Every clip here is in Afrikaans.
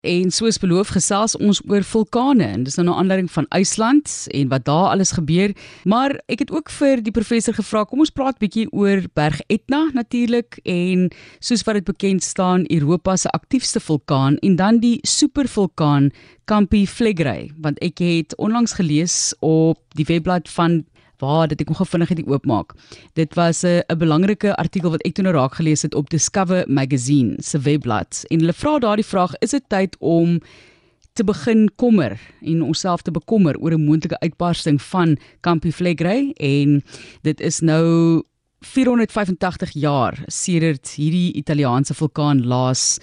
En soos beloof gesels ons oor vulkane en dis nou 'n aanleiding van IJsland en wat daar alles gebeur. Maar ek het ook vir die professor gevra, kom ons praat bietjie oor Berg Etna natuurlik en soos wat dit bekend staan Europa se aktiefste vulkaan en dan die supervulkaan Campi Flegrei, want ek het onlangs gelees op die webblad van waar dit ek nog vinnig dit oopmaak. Dit was 'n 'n belangrike artikel wat ek toe nou raak gelees het op Discover Magazine se webblad en hulle vra daardie vraag: Is dit tyd om te begin kommer en onsself te bekommer oor 'n moontlike uitbarsting van Campi Flegrei en dit is nou 485 jaar sedert hierdie Italiaanse vulkaan laas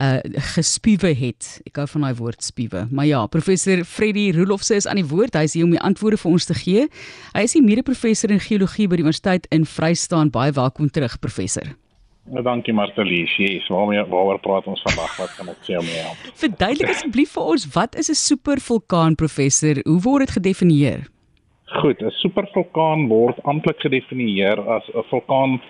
uh gespiewe het. Ek hou van daai woord spiewe. Maar ja, professor Freddy Roelofse is aan die woord. Hy is hier om die antwoorde vir ons te gee. Hy is die mede-professor in geologie by die Universiteit in Vryheid. Baie welkom terug, professor. Ja, dankie Martelie. Yes, waaroor waaroor praat ons vandag? Wat kan ek sê om jou? Verduidelik asseblief vir ons, wat is 'n supervulkaan, professor? Hoe word dit gedefinieer? Goed, 'n supervulkaan word amptelik gedefinieer as 'n vulkaan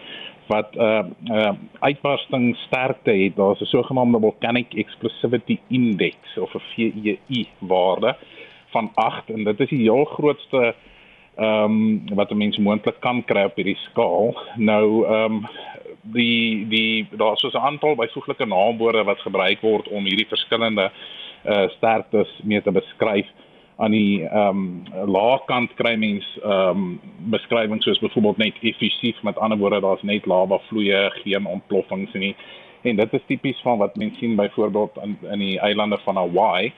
wat 'n uh, uh, uitbarsting sterkte het. Daar's 'n sogenaamde volcanic explosivity index of 'n VEI waarde van 8 en dit is die heel grootste ehm um, wat 'n mens moontlik kan kry op hierdie skaal. Nou ehm um, die die daar's so 'n aantal byvoeglike naamwoorde wat gebruik word om hierdie verskillende uh sterktes mee te beskryf aan die ehm um, laagkant kry mens ehm um, beskrywings soos byvoorbeeld net effusief met ander woorde daar's net lava vloeie geen ontploffings nie. En dit is tipies van wat mens sien byvoorbeeld in in die eilande van Hawaii.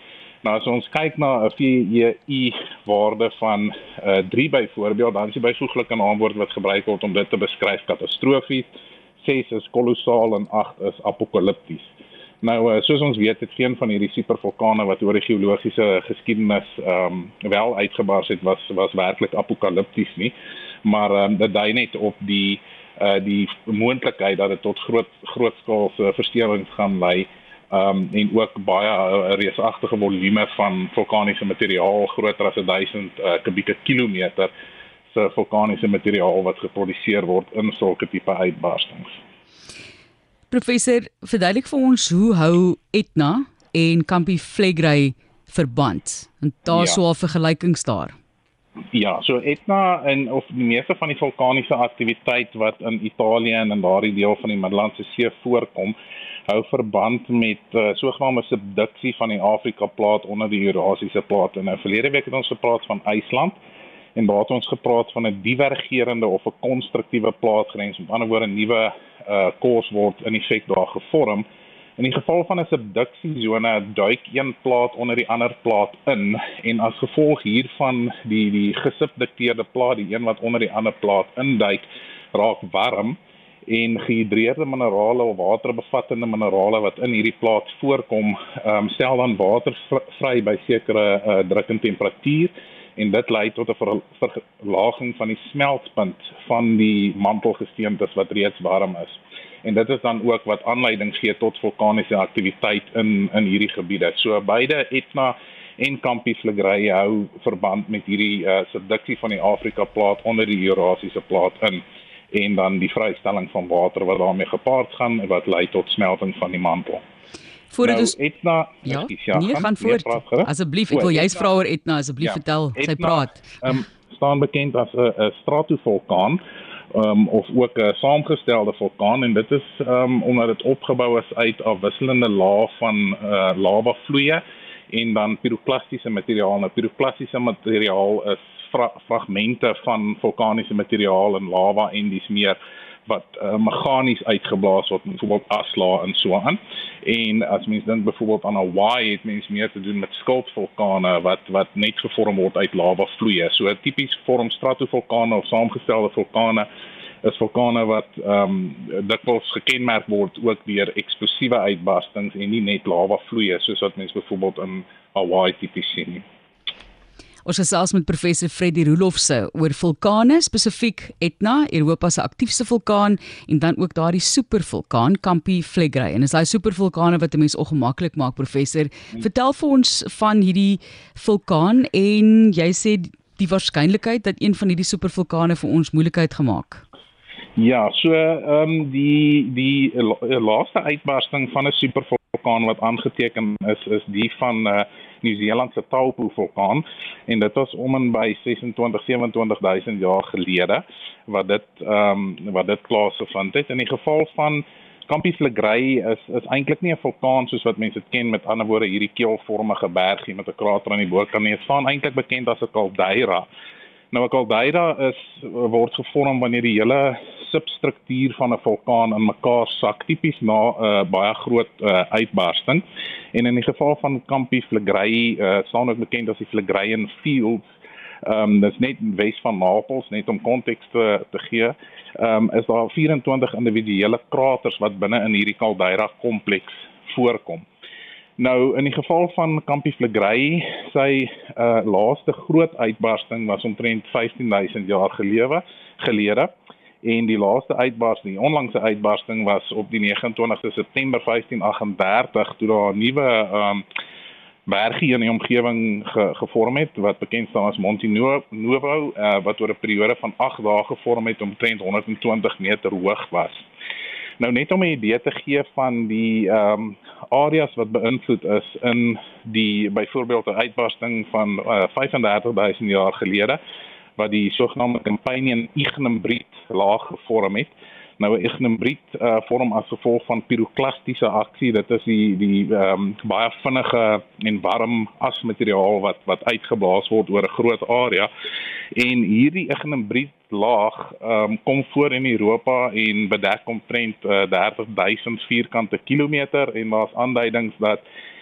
Nou as ons kyk na 'n VEI waarde van uh, eh, 3 byvoorbeeld dan is die byvoeglike naamwoord wat gebruik word om dit te beskryf katastrofies. 6 is kolossaal en 8 is apokalipties Nou eh, soos ons weet het geen van hierdie supervulkane wat oor die geologiese geskiedenis ehm um, wel uitgebars het was was werklik apokalipties nie. Maar ehm um, dit dui net op die uh die moontlikheid dat dit tot groot grootskaalse versteurings gaan lei ehm um, en ook baie reusagtige volume van vulkaniese materiaal groter as 1000 uh, kubieke kilometer se vulkaniese materiaal wat geproduseer word in sulke tipe uitbarstings. Professor, verduidelik vir ons hoe hou Etna en Campi Flegrei verband? En daar ja. sou al vergelykings daar. Ja, so Etna en of die meeste van die vulkaniese aktiwiteit wat in Italië en in daardie deel van die Middellandse See voorkom, hou verband met uh, sogenaamde subduksie van die Afrika plaat onder die Eurasiese plaat. En nou verlede week het ons gepraat van IJsland en daar het ons gepraat van 'n divergerende of 'n konstruktiewe plaatgrens, met ander woorde 'n nuwe uh kors word in effek daar gevorm. In die geval van 'n subduksiesone duik een plaat onder die ander plaat in en as gevolg hiervan die die gesubdukteerde plaat, die een wat onder die ander plaat induik, raak warm en gehidreerde minerale of waterbevattende minerale wat in hierdie plaat voorkom, ehm um, stel dan water vry by sekere uh, druk en temperatuur en dit lei tot 'n verlaging van die smeltpunt van die mantelgesteentes wat reeds warm is. En dit is dan ook wat aanleiding gee tot vulkaniese aktiwiteit in in hierdie gebiede. So beide Etna en Campi Flegrei hou verband met hierdie uh, subduksie van die Afrika plaat onder die Eurasiese plaat in en dan die vrystelling van water wat daarmee gepaard gaan wat lei tot smelting van die mantel. Voordat nou, ons Etna, ja, ja nee, gaan voort. Asseblief, ek wil jy's vra oor Etna, asseblief ja, vertel, Etna, sy praat. Ehm um, staan bekend as 'n stratovulkaan um, of ook 'n saamgestelde vulkaan en dit is um, omdat dit opgebou is uit afwisselende lae van uh, lava vloeie en dan piroklastiese materiaal. Nou piroklastiese materiaal is fra fragmente van vulkaniese materiaal en lava en dis meer wat uh, meganies uitgeblaas word, byvoorbeeld asla en so aan. En as mens dink byvoorbeeld aan Hawaii, het mens meer te doen met skulpvulkane wat wat net gevorm word uit lava vloeie. So tipies vorm stratovulkane of saamgestelde vulkane is vulkane wat ehm um, dikwels gekenmerk word ook deur eksplosiewe uitbarstings en nie net lava vloeie soos wat mens byvoorbeeld in Hawaii tipies sien nie. Ons gesels met professor Freddy Roelofse oor vulkane, spesifiek Etna, Europa se aktiefste vulkaan en dan ook daardie supervulkaan Campi Flegrei. En is daai supervulkane wat 'n mens ongemaklik maak, professor. Vertel vir ons van hierdie vulkaan en jy sê die waarskynlikheid dat een van hierdie supervulkane vir ons moeilikheid gemaak. Ja, so ehm um, die die laaste uitbarsting van 'n supervulkaan wat aangeteken is is die van uh, Nieu-Seeland se Taupo vulkaan en dit was om en by 26 27000 jaar gelede wat dit ehm um, wat dit plaasgevind het. In die geval van Campus Legrey is is eintlik nie 'n vulkaan soos wat mense dit ken met ander woorde hierdie keelvormige bergie met 'n krater aan die boorkant nie. Dit staan eintlik bekend as 'n caldera. Nou caldera is word gevorm wanneer die hele substruktuur van 'n vulkaan in mekaar sak, tipies na 'n uh, baie groot uh, uitbarsting. En in die geval van Campus Legrey, uh, staan ook bekend as die Phlegrean Fields. Ehm um, dis net wes van Napels net om konteks te, te gee. Ehm um, is daar 24 individuele kraters wat binne in hierdie caldera kompleks voorkom. Nou in die geval van Campus Legrey, sy uh, laaste groot uitbarsting was omtrent 15000 jaar gelewe gelede en die laaste uitbarsting, die onlangse uitbarsting was op die 29ste September 1538 toe daar 'n nuwe ehm um, bergie in die omgewing ge, gevorm het wat bekend staan as Monte Nuovo uh, wat oor 'n periode van 8 dae gevorm het omtrent 120 meter hoog was. Nou net om 'n idee te gee van die ehm um, areas wat beïnvloed is in die byvoorbeeld 'n uitbarsting van uh, eh, 35000 jaar gelede wat die sogenaamde Campanian ignimbriet laag gevorm het. Nou 'n ignimbriet uh, vorm as gevolg van piroklastiese aksie. Dit is die die ehm um, baie vinnige en warm asmateriaal wat wat uitgeblaas word oor 'n groot area. En hierdie ignimbriet laag ehm um, kom voor in Europa en bedek omtrent uh, 30000 vierkante kilometer en daar's aanduidings dat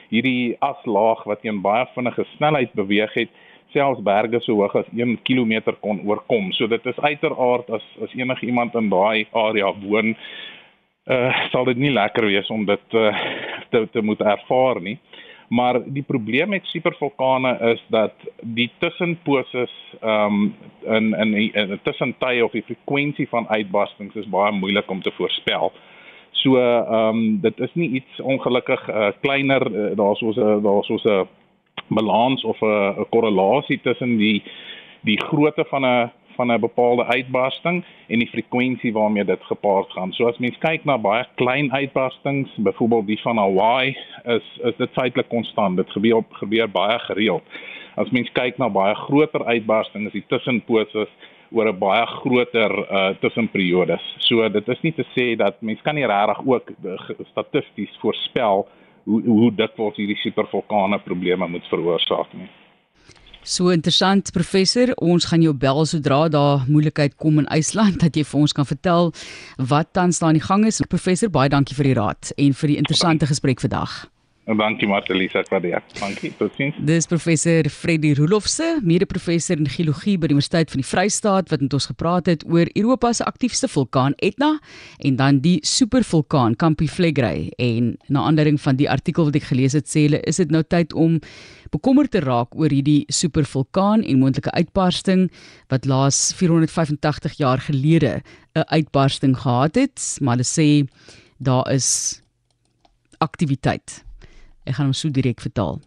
hierdie aslaag wat teen baie vinnige snelheid beweeg het selfs berge so hoog as 1 km kon oorkom. So dit is uiteraard as as enige iemand in daai area woon, uh sal dit nie lekker wees om dit uh, te te moet ervaar nie. Maar die probleem met supervulkane is dat die tussenposes um, in in in tussentye of die frekwensie van uitbarstings is baie moeilik om te voorspel. So ehm um, dit is nie iets ongelukkig uh, kleiner uh, daar's so 'n daar's so 'n balans of 'n korrelasie tussen die die grootte van 'n van 'n bepaalde uitbarsting en die frekwensie waarmee dit gepaard gaan. So as mens kyk na baie klein uitbarstings, byvoorbeeld die van Hawaii, is is dit feitelik konstant. Dit gebeur gebeur baie gereeld. As mens kyk na baie groter uitbarstings, is die tussenposes oor 'n baie groter uh tussenperiodes. So dit is nie te sê dat mens kan nie regtig ook uh, statisties voorspel hoe hoe dikwels hierdie supervulkane probleme moet veroorsaak nie. So interessant professor, ons gaan jou bel sodra daar moeilikheid kom in IJsland dat jy vir ons kan vertel wat tans daar aan die gang is. Professor, baie dankie vir die raad en vir die interessante gesprek vandag. Dankie Martelisa vir die dankie. Totsiens. Dis professor Freddy Rolofse, mede-professor in geologie by die Universiteit van die Vrystaat wat met ons gepraat het oor Europa se aktiefste vulkaan Etna en dan die supervulkaan Campiflegrei en na aanleiding van die artikel wat ek gelees het sê hulle is dit nou tyd om bekommerd te raak oor hierdie supervulkaan en moontlike uitbarsting wat laas 485 jaar gelede 'n uitbarsting gehad het, maar hulle sê daar is aktiwiteit Ek gaan hom so direk vertaal.